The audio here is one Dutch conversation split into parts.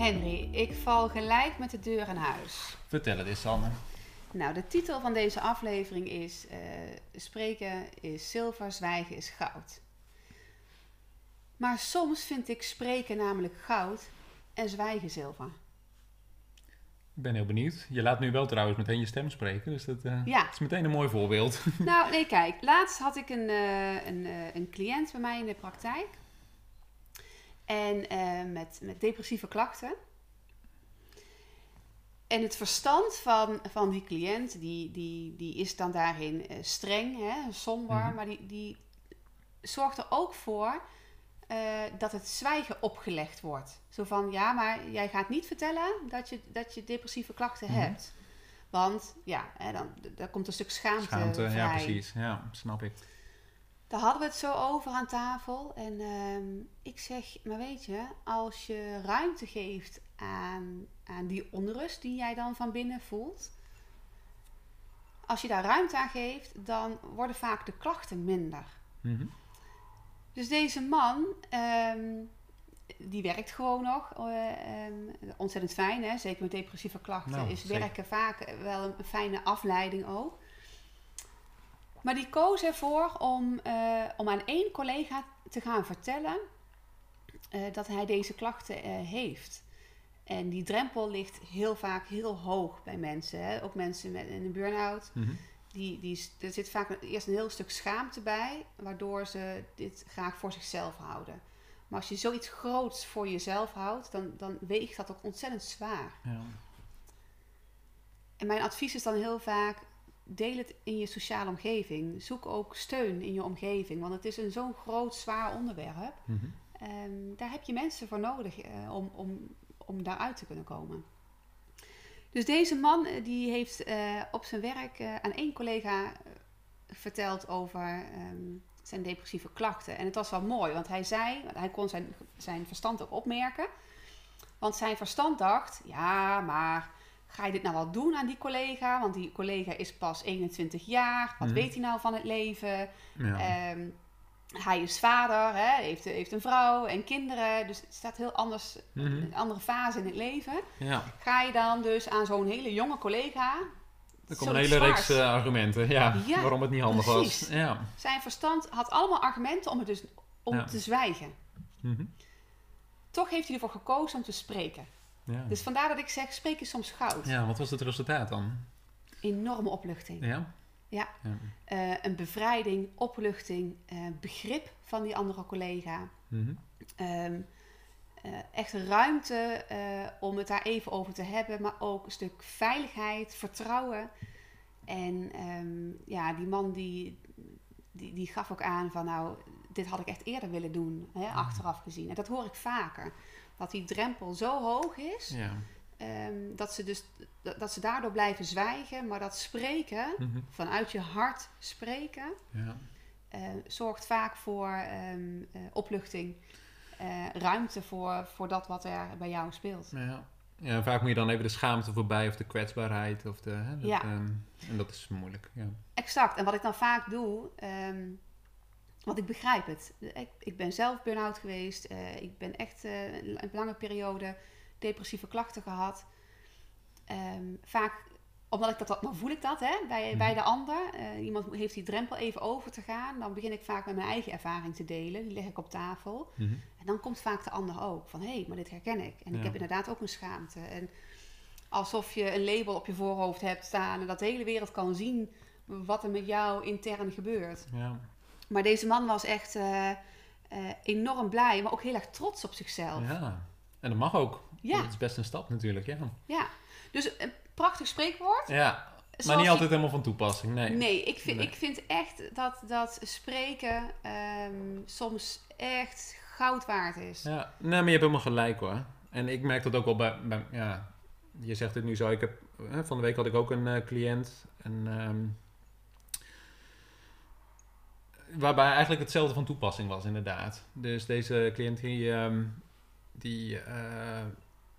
Henry, ik val gelijk met de deur in huis. Vertel het eens, Sanne. Nou, de titel van deze aflevering is eh, Spreken is zilver, zwijgen is goud. Maar soms vind ik spreken namelijk goud en zwijgen zilver. Ik ben heel benieuwd. Je laat nu wel trouwens meteen je stem spreken, dus dat eh, Ja. is meteen een mooi voorbeeld. Nou, nee, kijk. Laatst had ik een, eh, een, een cliënt bij mij in de praktijk. En eh, met, met depressieve klachten. En het verstand van, van die cliënt, die, die, die is dan daarin eh, streng, hè, somber. Mhm. Maar die, die zorgt er ook voor eh, dat het zwijgen opgelegd wordt. Zo van, ja, maar jij gaat niet vertellen dat je, dat je depressieve klachten Mhm. hebt. Want ja, hè, dan, daar komt een stuk schaamte, Schaamte, vrij. ja precies. Ja, snap ik. Daar hadden we het zo over aan tafel. En ehm, ik zeg, maar weet je, als je ruimte geeft aan, aan die onrust die jij dan van binnen voelt. Als je daar ruimte aan geeft, dan worden vaak de klachten minder. Mhm. Dus deze man, ehm, die werkt gewoon nog. eh, ehm, ontzettend fijn, hè? zeker met depressieve klachten Nou, is zeker. werken vaak wel een fijne afleiding ook. Maar die koos ervoor om, eh, om aan één collega te gaan vertellen eh, dat hij deze klachten eh, heeft. En die drempel ligt heel vaak heel hoog bij mensen. Hè? Ook mensen met een burn-out. Mhm. Die, die, er zit vaak eerst een heel stuk schaamte bij, waardoor ze dit graag voor zichzelf houden. Maar als je zoiets groots voor jezelf houdt, dan, dan weegt dat ook ontzettend zwaar. Ja. En mijn advies is dan heel vaak, deel het in je sociale omgeving. Zoek ook steun in je omgeving, want het is een zo'n groot, zwaar onderwerp. Mhm. Ehm, daar heb je mensen voor nodig eh, om, om, om daaruit te kunnen komen. Dus deze man eh, die heeft eh, op zijn werk aan één collega verteld over ehm, zijn depressieve klachten. En het was wel mooi, want hij zei, hij kon zijn, zijn verstand ook opmerken. Want zijn verstand dacht, ja, maar ga je dit nou wel doen aan die collega? Want die collega is pas 21 jaar. Wat Mhm. weet hij nou van het leven? Ja. Ehm, hij is vader, hè, heeft, heeft een vrouw en kinderen. Dus het staat heel anders, Mhm. een andere fase in het leven. ja. Ga je dan dus aan zo'n hele jonge collega... Er komt een hele reeks eh, argumenten ja, Ja, waarom het niet handig precies. was. Ja. Zijn verstand had allemaal argumenten om het dus om te zwijgen. Mhm. Toch heeft hij ervoor gekozen om te spreken. Ja. Dus vandaar dat ik zeg, spreken is soms goud. ja, wat was het resultaat dan? Enorme opluchting. Ja? Ja. Ja. Eh, een bevrijding, opluchting, eh, begrip van die andere collega. Mhm. Eh, echt ruimte om het daar even over te hebben, maar ook een stuk veiligheid, vertrouwen. En ehm, ja, die man die, die, die gaf ook aan van nou, dit had ik echt eerder willen doen, hè, achteraf gezien. En dat hoor ik vaker. Dat die drempel zo hoog is, Ja. ehm, dat, ze dus, dat, dat ze daardoor blijven zwijgen. Maar dat spreken, Mhm. vanuit je hart spreken, ja. eh, zorgt vaak voor ehm, eh, opluchting. eh, ruimte voor, voor dat wat er bij jou speelt. Ja. ja, vaak moet je dan even de schaamte voorbij of de kwetsbaarheid. Of de, hè, dat, Ja. ehm, en dat is moeilijk. Ja. Exact. En wat ik dan vaak doe, want ik begrijp het. Ik, ik ben zelf burn-out geweest. eh, ik ben echt eh, een lange periode depressieve klachten gehad. Ehm, vaak, omdat ik dat, dan voel ik dat hè, bij, Mhm. bij de ander. Eh, iemand heeft die drempel even over te gaan. Dan begin ik vaak met mijn eigen ervaring te delen. Die leg ik op tafel. Mhm. En dan komt vaak de ander ook van hé, hey, maar dit herken ik. En ik heb inderdaad ook een schaamte. En alsof je een label op je voorhoofd hebt staan en dat de hele wereld kan zien wat er met jou intern gebeurt. Ja. Maar deze man was echt eh, eh, enorm blij, maar ook heel erg trots op zichzelf. Ja. ja, en dat mag ook. Ja. Dat is best een stap natuurlijk, ja. Dus een prachtig spreekwoord. Ja, maar niet altijd helemaal van toepassing, nee. Nee, ik vind, Nee. ik vind echt dat, dat spreken ehm, soms echt goud waard is. Ja, nee, maar je hebt helemaal gelijk hoor. En ik merk dat ook wel bij, bij ja, je zegt het nu zo, ik heb, hè, van de week had ik ook een eh, cliënt. En, ehm, waarbij eigenlijk hetzelfde van toepassing was, inderdaad. Dus deze cliënt die, ehm, die eh,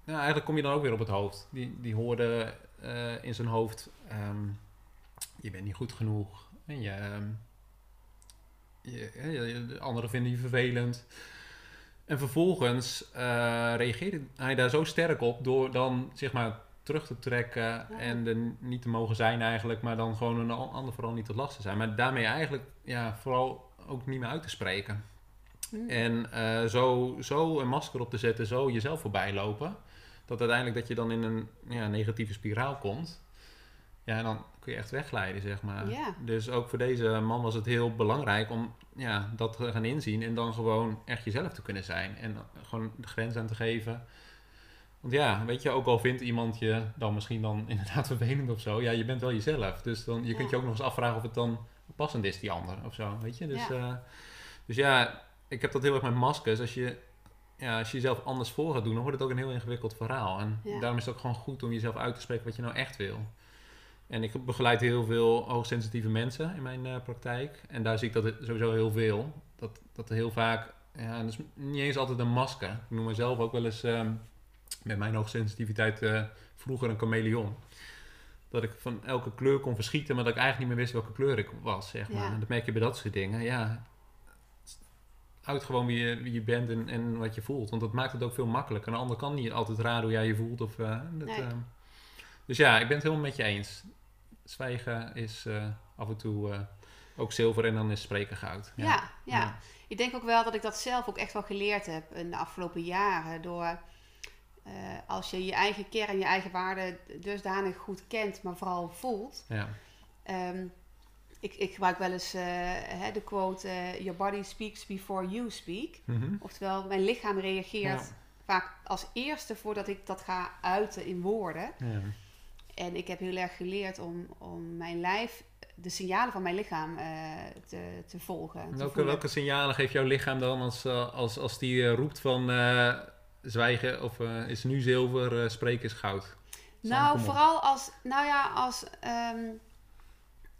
nou, eigenlijk kom je dan ook weer op het hoofd. Die, die hoorde eh, in zijn hoofd, ehm, je bent niet goed genoeg. En je, ehm, je, je- je- de anderen vinden je vervelend. En vervolgens eh, reageerde hij daar zo sterk op door dan zeg maar terug te trekken en er niet te mogen zijn eigenlijk, maar dan gewoon een an- ander vooral niet tot last te zijn. Maar daarmee eigenlijk ja, vooral ook niet meer uit te spreken. Hm. En eh, zo, zo een masker op te zetten, zo jezelf voorbij lopen. Dat uiteindelijk dat je dan in een ja, negatieve spiraal komt. Ja, en dan kun je echt wegglijden, zeg maar. Ja. Dus ook voor deze man was het heel belangrijk om ja, dat te gaan inzien. En dan gewoon echt jezelf te kunnen zijn. En gewoon de grens aan te geven. Want ja, weet je, ook al vindt iemand je dan misschien dan inderdaad vervelend of zo. Ja, je bent wel jezelf. Dus dan, je kunt je ook nog eens afvragen of het dan passend is, die ander of zo. Weet je? Dus Ja. ja, dus ja ik heb dat heel erg met maskers. Als je, ja, als je jezelf anders voor gaat doen, dan wordt het ook een heel ingewikkeld verhaal. En Ja. daarom is het ook gewoon goed om jezelf uit te spreken wat je nou echt wil. En ik begeleid heel veel hoogsensitieve mensen in mijn eh, praktijk. En daar zie ik dat sowieso heel veel. Dat, dat heel vaak, ja, dat is niet eens altijd een masker. Ik noem mezelf ook wel eens ehm, met mijn hoogsensitiviteit eh, vroeger een chameleon. Dat ik van elke kleur kon verschieten, maar dat ik eigenlijk niet meer wist welke kleur ik was, zeg maar. Ja. En dat merk je bij dat soort dingen. Ja, uit gewoon wie je, wie je bent en, en wat je voelt. Want dat maakt het ook veel makkelijker. Een ander kan niet altijd raden hoe jij je voelt. Of, eh, dat, Nee. ehm, dus ja, ik ben het helemaal met je eens. Zwijgen is eh, af en toe eh, ook zilver en dan is spreken goud. Ja, ja. Ja. Ik denk ook wel dat ik dat zelf ook echt wel geleerd heb in de afgelopen jaren. Door eh, als je je eigen kern, je eigen waarden dusdanig goed kent, maar vooral voelt. Ja. Ehm, ik, ik gebruik wel eens eh, hè, de quote: eh, Your body speaks before you speak. Mhm. Oftewel, mijn lichaam reageert Ja. vaak als eerste voordat ik dat ga uiten in woorden. Ja. En ik heb heel erg geleerd om, om mijn lijf, de signalen van mijn lichaam te, te volgen. te Welke, welke signalen geeft jouw lichaam dan als, als, als die roept van zwijgen of eh, is nu zilver, eh, spreken is goud? Sam, Nou, vooral als, nou ja, als, ehm,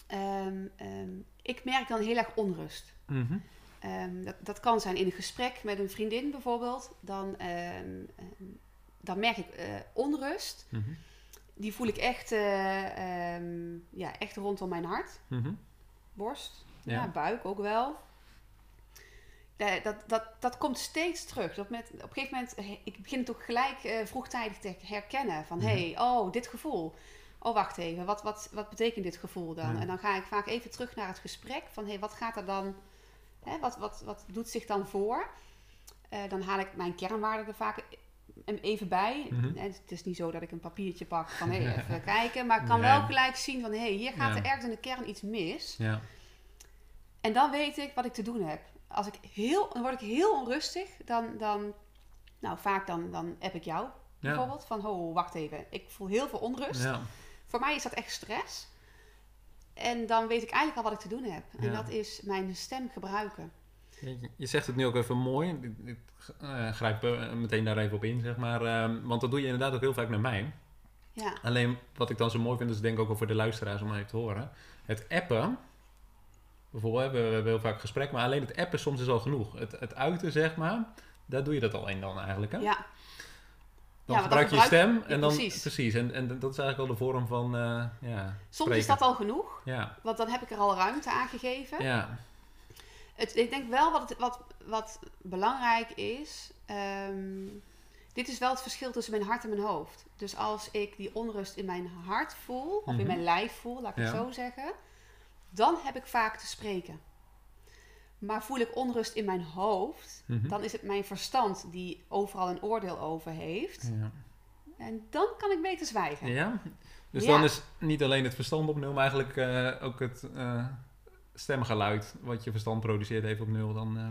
ehm, ehm, ik merk dan heel erg onrust. Mhm. Dat, dat kan zijn in een gesprek met een vriendin bijvoorbeeld. Dan, dan merk ik eh, onrust. Mhm. Die voel ik echt, ja, echt rondom mijn hart. Mhm. Borst, Ja. ja. buik ook wel. Da- Dat, dat, dat komt steeds terug. Dat met, op een gegeven moment, eh, ik begin het ook gelijk eh, vroegtijdig te herkennen. Van, hé, hey, oh, dit gevoel. Oh, wacht even, wat, wat, wat betekent dit gevoel dan? En dan ga ik vaak even terug naar het gesprek. Van, hé, hey, wat gaat er dan, hè, wat, wat, wat doet zich dan voor? Eh, dan haal ik mijn kernwaarden er vaak even bij. Mhm. En het is niet zo dat ik een papiertje pak van, hé, hey, even kijken. Maar ik kan Nee. wel gelijk zien van, hé, hey, hier gaat Ja. er ergens in de kern iets mis. Ja. En dan weet ik wat ik te doen heb. Als ik heel, dan word ik heel onrustig. Dan, dan nou vaak dan, dan heb ik jou bijvoorbeeld. Van, oh, wacht even. Ik voel heel veel onrust. Ja. Voor mij is dat echt stress. En dan weet ik eigenlijk al wat ik te doen heb. En dat is mijn stem gebruiken. Je, zegt het nu ook even mooi. Ik, ik eh, grijp eh, meteen daar even op in, zeg maar. Ehm, want dat doe je inderdaad ook heel vaak met mij. Ja, Alleen wat ik dan zo mooi vind, is denk ik ook wel voor de luisteraars om even te horen. Het appen, bijvoorbeeld, we, hebben heel vaak gesprek, maar alleen het appen soms is al genoeg. Het, het uiten, zeg maar, daar doe je dat alleen dan eigenlijk. Hè? ja, dan ja, gebruik je je stem en dan precies. precies. En, en dat is eigenlijk al de vorm van eh ja, soms spreken. is dat al genoeg. Ja, Want dan heb ik er al ruimte aan gegeven. ja, Het, ik denk wel wat, het, wat, wat belangrijk is. ehm, dit is wel het verschil tussen mijn hart en mijn hoofd. Dus als ik die onrust in mijn hart voel, of Mhm. in mijn lijf voel, laat ik het zo zeggen, dan heb ik vaak te spreken. Maar voel ik onrust in mijn hoofd, Mhm. dan is het mijn verstand die overal een oordeel over heeft. ja. En dan kan ik beter zwijgen. Ja? Dus Ja. dan is niet alleen het verstand op nul, maar eigenlijk eh, ook het eh, stemgeluid wat je verstand produceert even op nul. Dan, eh,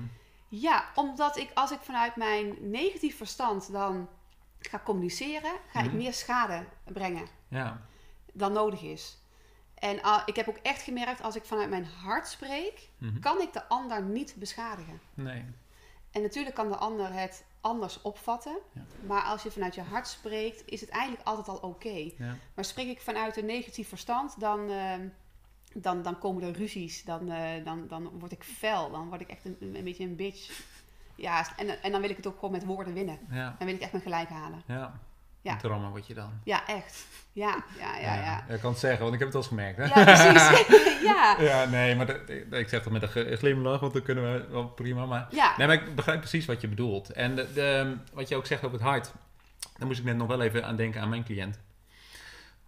Ja, omdat ik als ik vanuit mijn negatief verstand dan ga communiceren, ga ik Mhm. meer schade brengen. ja. dan nodig is. En ah, ik heb ook echt gemerkt, als ik vanuit mijn hart spreek, Mhm. kan ik de ander niet beschadigen. Nee. En natuurlijk kan de ander het anders opvatten. Ja. Maar als je vanuit je hart spreekt, is het eigenlijk altijd al oké. Ja. Maar spreek ik vanuit een negatief verstand, dan, ehm, dan, dan komen er ruzies. Dan, eh, dan, dan word ik fel. Dan word ik echt een, een beetje een bitch. Ja, en, en dan wil ik het ook gewoon met woorden winnen. Ja. Dan wil ik echt mijn gelijk halen. Ja. Ja. Drama word je dan. Ja, echt. Ja, ja, ja, ja. Ik kan het zeggen, want ik heb het al eens gemerkt. Hè? Ja, precies. ja. Ja, nee, maar dat- ik zeg dat met een glimlach, want dan kunnen we wel prima. Maar, Ja. nee, maar ik begrijp precies wat je bedoelt. En de, de- wat je ook zegt over het hart, daar moest ik net nog wel even aan denken aan mijn cliënt.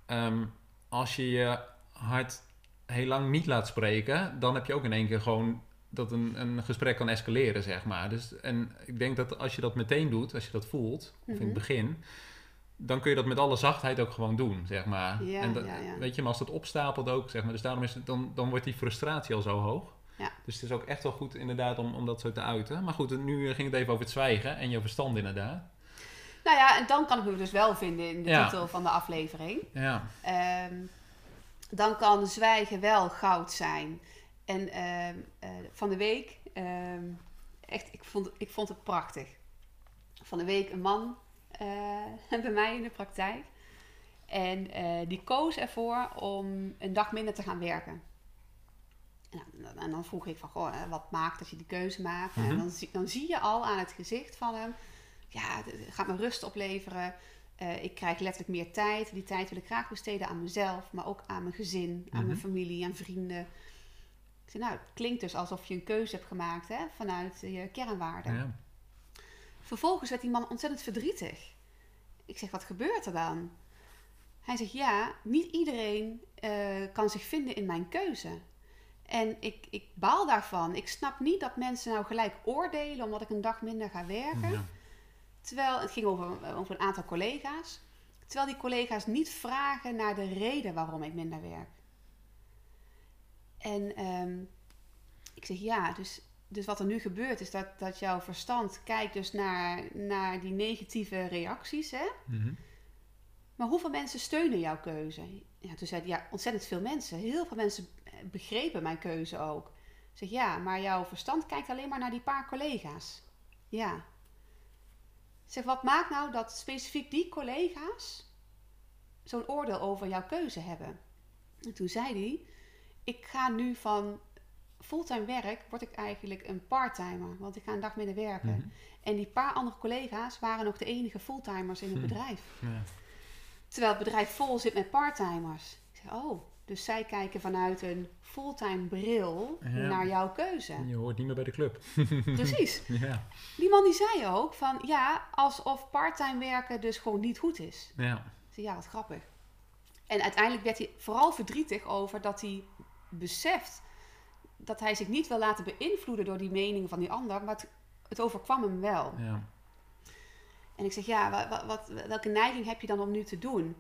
Ehm, als je je hart heel lang niet laat spreken, dan heb je ook in één keer gewoon dat een, een gesprek kan escaleren, zeg maar. Dus, en ik denk dat als je dat meteen doet, als je dat voelt, of in Mhm. het begin, dan kun je dat met alle zachtheid ook gewoon doen, zeg maar. Ja, en dat- ja, ja. Weet je, maar als dat opstapelt ook, zeg maar, dus daarom is het, dan, dan wordt die frustratie al zo hoog. Ja. Dus het is ook echt wel goed inderdaad om, om dat zo te uiten. Maar goed, nu ging het even over het zwijgen en je verstand inderdaad. Nou ja, en dan kan ik me dus wel vinden in de titel van de aflevering. Ja, Ehm, dan kan zwijgen wel goud zijn. En ehm, eh, van de week, ehm, echt, ik vond, ik vond het prachtig. Van de week een man bij mij in de praktijk. En eh, die koos ervoor om een dag minder te gaan werken. En dan, en dan vroeg ik van, goh, eh, wat maakt dat je die keuze maakt? Mhm. En dan, zie- dan zie je al aan het gezicht van hem, ja, het gaat me rust opleveren. Eh, ik krijg letterlijk meer tijd. Die tijd wil ik graag besteden aan mezelf, maar ook aan mijn gezin, aan Mhm. mijn familie, aan vrienden. Ik zei, nou, het klinkt dus alsof je een keuze hebt gemaakt hè, vanuit je kernwaarden. ja. Vervolgens werd die man ontzettend verdrietig. Ik zeg, wat gebeurt er dan? Hij zegt, ja, niet iedereen eh, kan zich vinden in mijn keuze. En ik, ik baal daarvan. Ik snap niet dat mensen nou gelijk oordelen omdat ik een dag minder ga werken. ja. Terwijl, het ging over, over een aantal collega's. Terwijl die collega's niet vragen naar de reden waarom ik minder werk. En ehm, ik zeg ja, dus, dus wat er nu gebeurt is dat, dat jouw verstand kijkt dus naar, naar die negatieve reacties. Hè? Mhm. Maar hoeveel mensen steunen jouw keuze? Ja, toen zei hij, ja, ontzettend veel mensen. Heel veel mensen begrepen mijn keuze ook. Ik zeg, ja, maar jouw verstand kijkt alleen maar naar die paar collega's. Ja. Ik zeg, wat maakt nou dat specifiek die collega's zo'n oordeel over jouw keuze hebben? En toen zei hij, ik ga nu van fulltime werk, word ik eigenlijk een parttimer. Want ik ga een dag minder werken. Mhm. En die paar andere collega's waren nog de enige fulltimers in het Hm. bedrijf. Ja. Terwijl het bedrijf vol zit met parttimers. Ik zeg, oh, dus zij kijken vanuit een fulltime bril Ja. naar jouw keuze. Je hoort niet meer bij de club. Precies. Ja. Die man die zei ook van, ja, alsof parttime werken dus gewoon niet goed is. Ja. Ja, wat grappig. En uiteindelijk werd hij vooral verdrietig over dat hij beseft dat hij zich niet wil laten beïnvloeden door die meningen van die ander, maar het, het overkwam hem wel. Ja. En ik zeg, ja, wa- wa- wat, welke neiging heb je dan om nu te doen?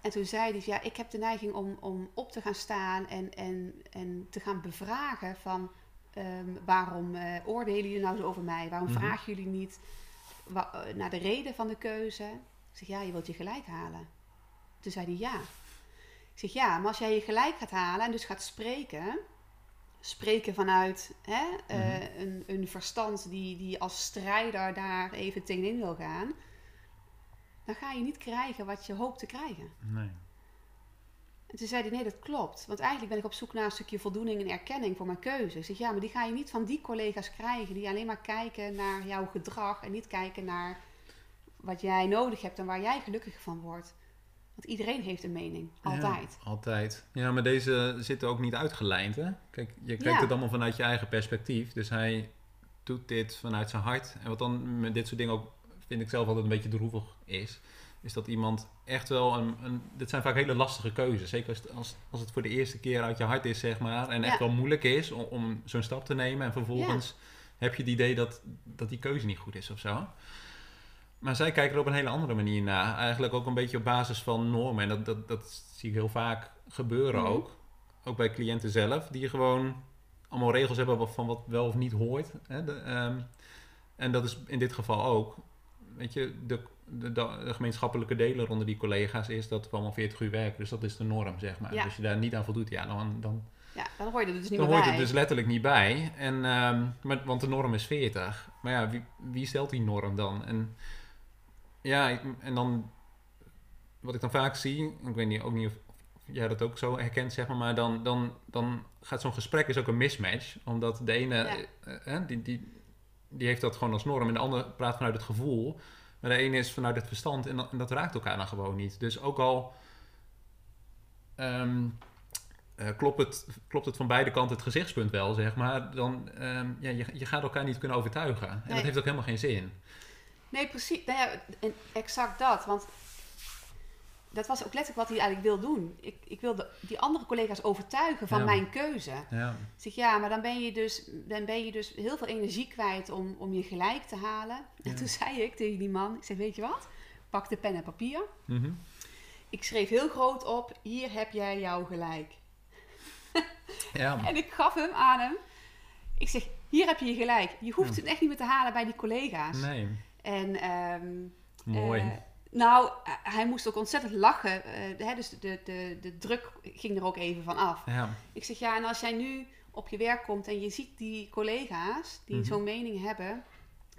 En toen zei hij, ja, ik heb de neiging om, om op te gaan staan en, en, en te gaan bevragen van ehm, waarom eh, oordelen jullie nou zo over mij? Waarom Mhm. vragen jullie niet wa- eh, naar de reden van de keuze? Ik zeg, ja, je wilt je gelijk halen. Toen zei hij, ja. Ik zeg, ja, maar als jij je gelijk gaat halen en dus gaat spreken, spreken vanuit hè, eh, Mhm. een, een verstand die, die als strijder daar even tegenin wil gaan, dan ga je niet krijgen wat je hoopt te krijgen. Nee. En toen zei hij, nee, dat klopt. Want eigenlijk ben ik op zoek naar een stukje voldoening en erkenning voor mijn keuze. Ik zeg, ja, maar die ga je niet van die collega's krijgen die alleen maar kijken naar jouw gedrag en niet kijken naar wat jij nodig hebt en waar jij gelukkig van wordt. Want iedereen heeft een mening, altijd. Ja, altijd. Ja, maar deze zitten ook niet uitgelijnd, hè? Kijk, je kijkt Ja. het allemaal vanuit je eigen perspectief. Dus hij doet dit vanuit zijn hart. En wat dan met dit soort dingen ook, vind ik zelf altijd een beetje droevig is... is dat iemand echt wel een... een dit zijn vaak hele lastige keuzes. Zeker als, als, als het voor de eerste keer uit je hart is, zeg maar. En echt wel moeilijk is om, om zo'n stap te nemen. En vervolgens heb je het idee dat, dat die keuze niet goed is of zo. Maar zij kijken er op een hele andere manier naar. Eigenlijk ook een beetje op basis van normen. En dat, dat, dat zie ik heel vaak gebeuren Mhm. ook. Ook bij cliënten zelf. Die gewoon allemaal regels hebben van wat wel of niet hoort. Hè? De, ehm, en dat is in dit geval ook. Weet je, de, de, gemeenschappelijke deler onder die collega's is dat we allemaal 40 uur werken. Dus dat is de norm, zeg maar. Ja. Als je daar niet aan voldoet, ja, dan, dan, Ja, dan hoor je er dus niet dan hoort bij. het dus letterlijk niet bij. En, ehm, maar, want de norm is 40. Maar ja, wie, wie stelt die norm dan? En ja, ik- en dan wat ik dan vaak zie, ik weet niet, ook niet of jij dat ook zo herkent, zeg maar, maar dan, dan, dan gaat zo'n gesprek is ook een mismatch. Omdat de ene, Ja. eh, eh, die, die, die heeft dat gewoon als norm en de ander praat vanuit het gevoel. Maar de ene is vanuit het verstand en dat, en dat raakt elkaar dan gewoon niet. Dus ook al ehm, eh, klopt, het, klopt het van beide kanten het gezichtspunt wel, zeg maar, dan ehm, ja, je, je gaat elkaar niet kunnen overtuigen. En Nee. dat heeft ook helemaal geen zin. Nee, precies. Nou ja, exact dat. Want dat was ook letterlijk wat hij eigenlijk wil doen. Ik, ik wil de- die andere collega's overtuigen van Ja. mijn keuze. Ja, Ik zeg, ja, maar dan ben je dus, dan ben je dus heel veel energie kwijt om, om je gelijk te halen. En toen zei ik tegen die man, ik zeg, weet je wat? Pak de pen en papier. Mhm. Ik schreef heel groot op, hier heb jij jouw gelijk. ja. En ik gaf hem aan hem. Ik zeg, hier heb je je gelijk. Je hoeft het echt niet meer te halen bij die collega's. nee, En ehm, mooi. eh, nou, eh, hij moest ook ontzettend lachen. eh, hè, dus de, de, de druk ging er ook even van af. ja, Ik zeg, ja, en als jij nu op je werk komt en je ziet die collega's die Mhm. zo'n mening hebben,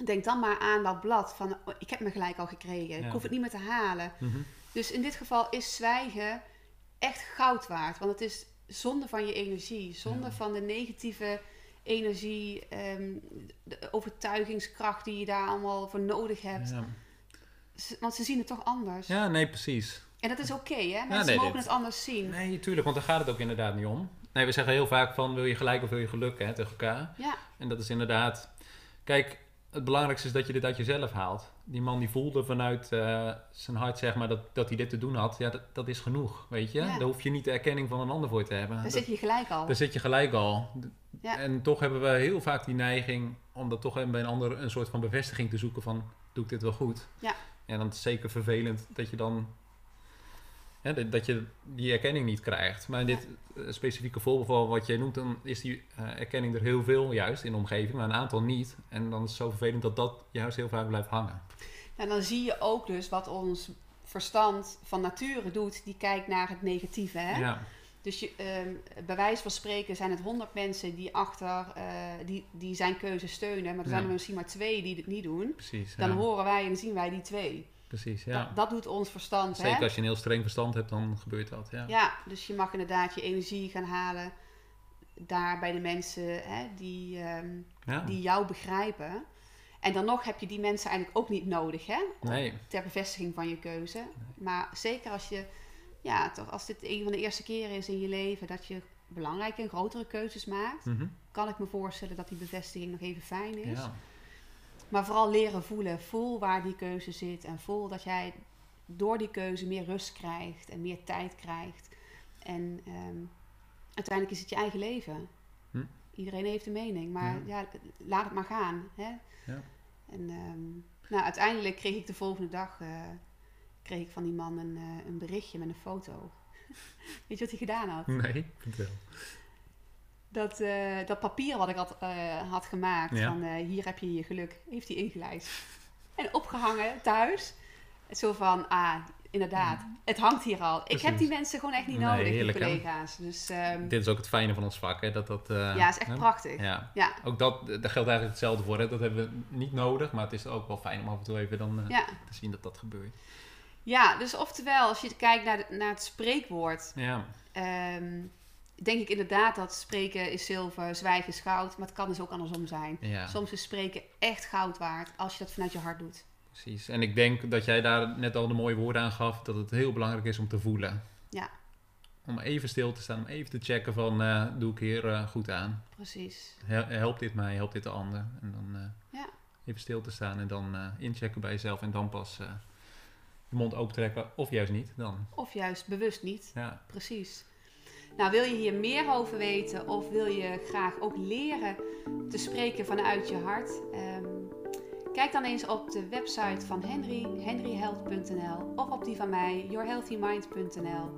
denk dan maar aan dat blad van, oh, ik heb me gelijk al gekregen. Ja. Ik hoef het niet meer te halen. mhm. Dus in dit geval is zwijgen echt goud waard. Want het is zonde van je energie, zonde Ja. van de negatieve energie, ehm, de overtuigingskracht die je daar allemaal voor nodig hebt. ja. Want ze zien het toch anders. ja, nee, precies. En dat is oké, hè? Mensen nee, mogen dit- het anders zien. Nee, tuurlijk, want daar gaat het ook inderdaad niet om. Nee, we zeggen heel vaak van wil je gelijk of wil je geluk hè, tegen elkaar. Ja, En dat is inderdaad... Kijk, het belangrijkste is dat je dit uit jezelf haalt. Die man die voelde vanuit eh, zijn hart zeg maar, dat, dat hij dit te doen had. Ja, dat, dat is genoeg, weet je. Ja. Daar hoef je niet de erkenning van een ander voor te hebben. daar Dat- zit je gelijk al. daar zit je gelijk al. Ja. En toch hebben we heel vaak die neiging om dat toch bij een ander een soort van bevestiging te zoeken van doe ik dit wel goed? Ja. En dan is het zeker vervelend dat je dan hè, dat- je die erkenning niet krijgt. Maar in dit eh, specifieke voorbeeld wat jij noemt, dan is die eh, erkenning er heel veel juist in de omgeving, maar een aantal niet. En dan is het zo vervelend dat dat juist heel vaak blijft hangen. En dan zie je ook dus wat ons verstand van nature doet. Die kijkt naar het negatieve, hè? Ja, Dus je, ehm, bij wijze van spreken zijn het honderd mensen die achter eh, die, die zijn keuze steunen. Maar er zijn Ja. er misschien maar twee die het niet doen. precies. Dan ja. horen wij en zien wij die twee. Precies, ja. Dat, dat doet ons verstand. Zeker hè? als je een heel streng verstand hebt, dan gebeurt dat. Ja. Ja, dus je mag inderdaad je energie gaan halen daar bij de mensen hè, die, ehm, die jou begrijpen. En dan nog heb je die mensen eigenlijk ook niet nodig hè, om- Nee. ter bevestiging van je keuze. Maar zeker als je, ja, toch, als dit een van de eerste keren is in je leven dat je belangrijke en grotere keuzes maakt, Mhm. kan ik me voorstellen dat die bevestiging nog even fijn is. ja. Maar vooral leren voelen. Voel waar die keuze zit. En voel dat jij door die keuze meer rust krijgt en meer tijd krijgt. En ehm, uiteindelijk is het je eigen leven. Hm. Iedereen heeft een mening, maar ja. laat het maar gaan. Hè? Ja. En ehm, nou, uiteindelijk kreeg ik de volgende dag eh, kreeg ik van die man een, eh, een berichtje met een foto. Weet je wat hij gedaan had? Nee, vertel. Dat, eh, dat papier wat ik had, eh, had gemaakt, Ja. van hier heb je je geluk, heeft hij ingelijst. En opgehangen thuis. Zo van, ah, inderdaad, het hangt hier al. Ik heb die mensen gewoon echt niet Nee, nodig, heerlijk, collega's. Dus ehm, Dit is ook het fijne van ons vak, hè? Dat dat... ja, is echt hè? prachtig. Ja. Ja, Ook dat, daar geldt eigenlijk hetzelfde voor. Hè? Dat hebben we niet nodig, maar het is ook wel fijn om af en toe even dan te zien dat dat gebeurt. Ja, dus oftewel, als je kijkt naar, de- naar het spreekwoord, Ja, ehm, denk ik inderdaad dat spreken is zilver, zwijgen is goud. Maar het kan dus ook andersom zijn. ja Soms is spreken echt goud waard als je dat vanuit je hart doet. precies. En ik denk dat jij daar net al de mooie woorden aan gaf, dat het heel belangrijk is om te voelen. Ja. Om even stil te staan, om even te checken van, eh, doe ik hier eh, goed aan? Precies. Hel- Helpt dit mij, helpt dit de ander? En dan eh, Ja. even stil te staan en dan inchecken bij jezelf en dan pas je mond open trekken. Of juist niet, dan. Of juist bewust niet. Ja, Precies. Nou, wil je hier meer over weten of wil je graag ook leren te spreken vanuit je hart? Ehm, kijk dan eens op de website van Henry, henryhealth.nl of op die van mij, yourhealthymind.nl.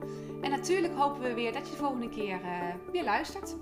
En natuurlijk hopen we weer dat je de volgende keer eh, weer luistert.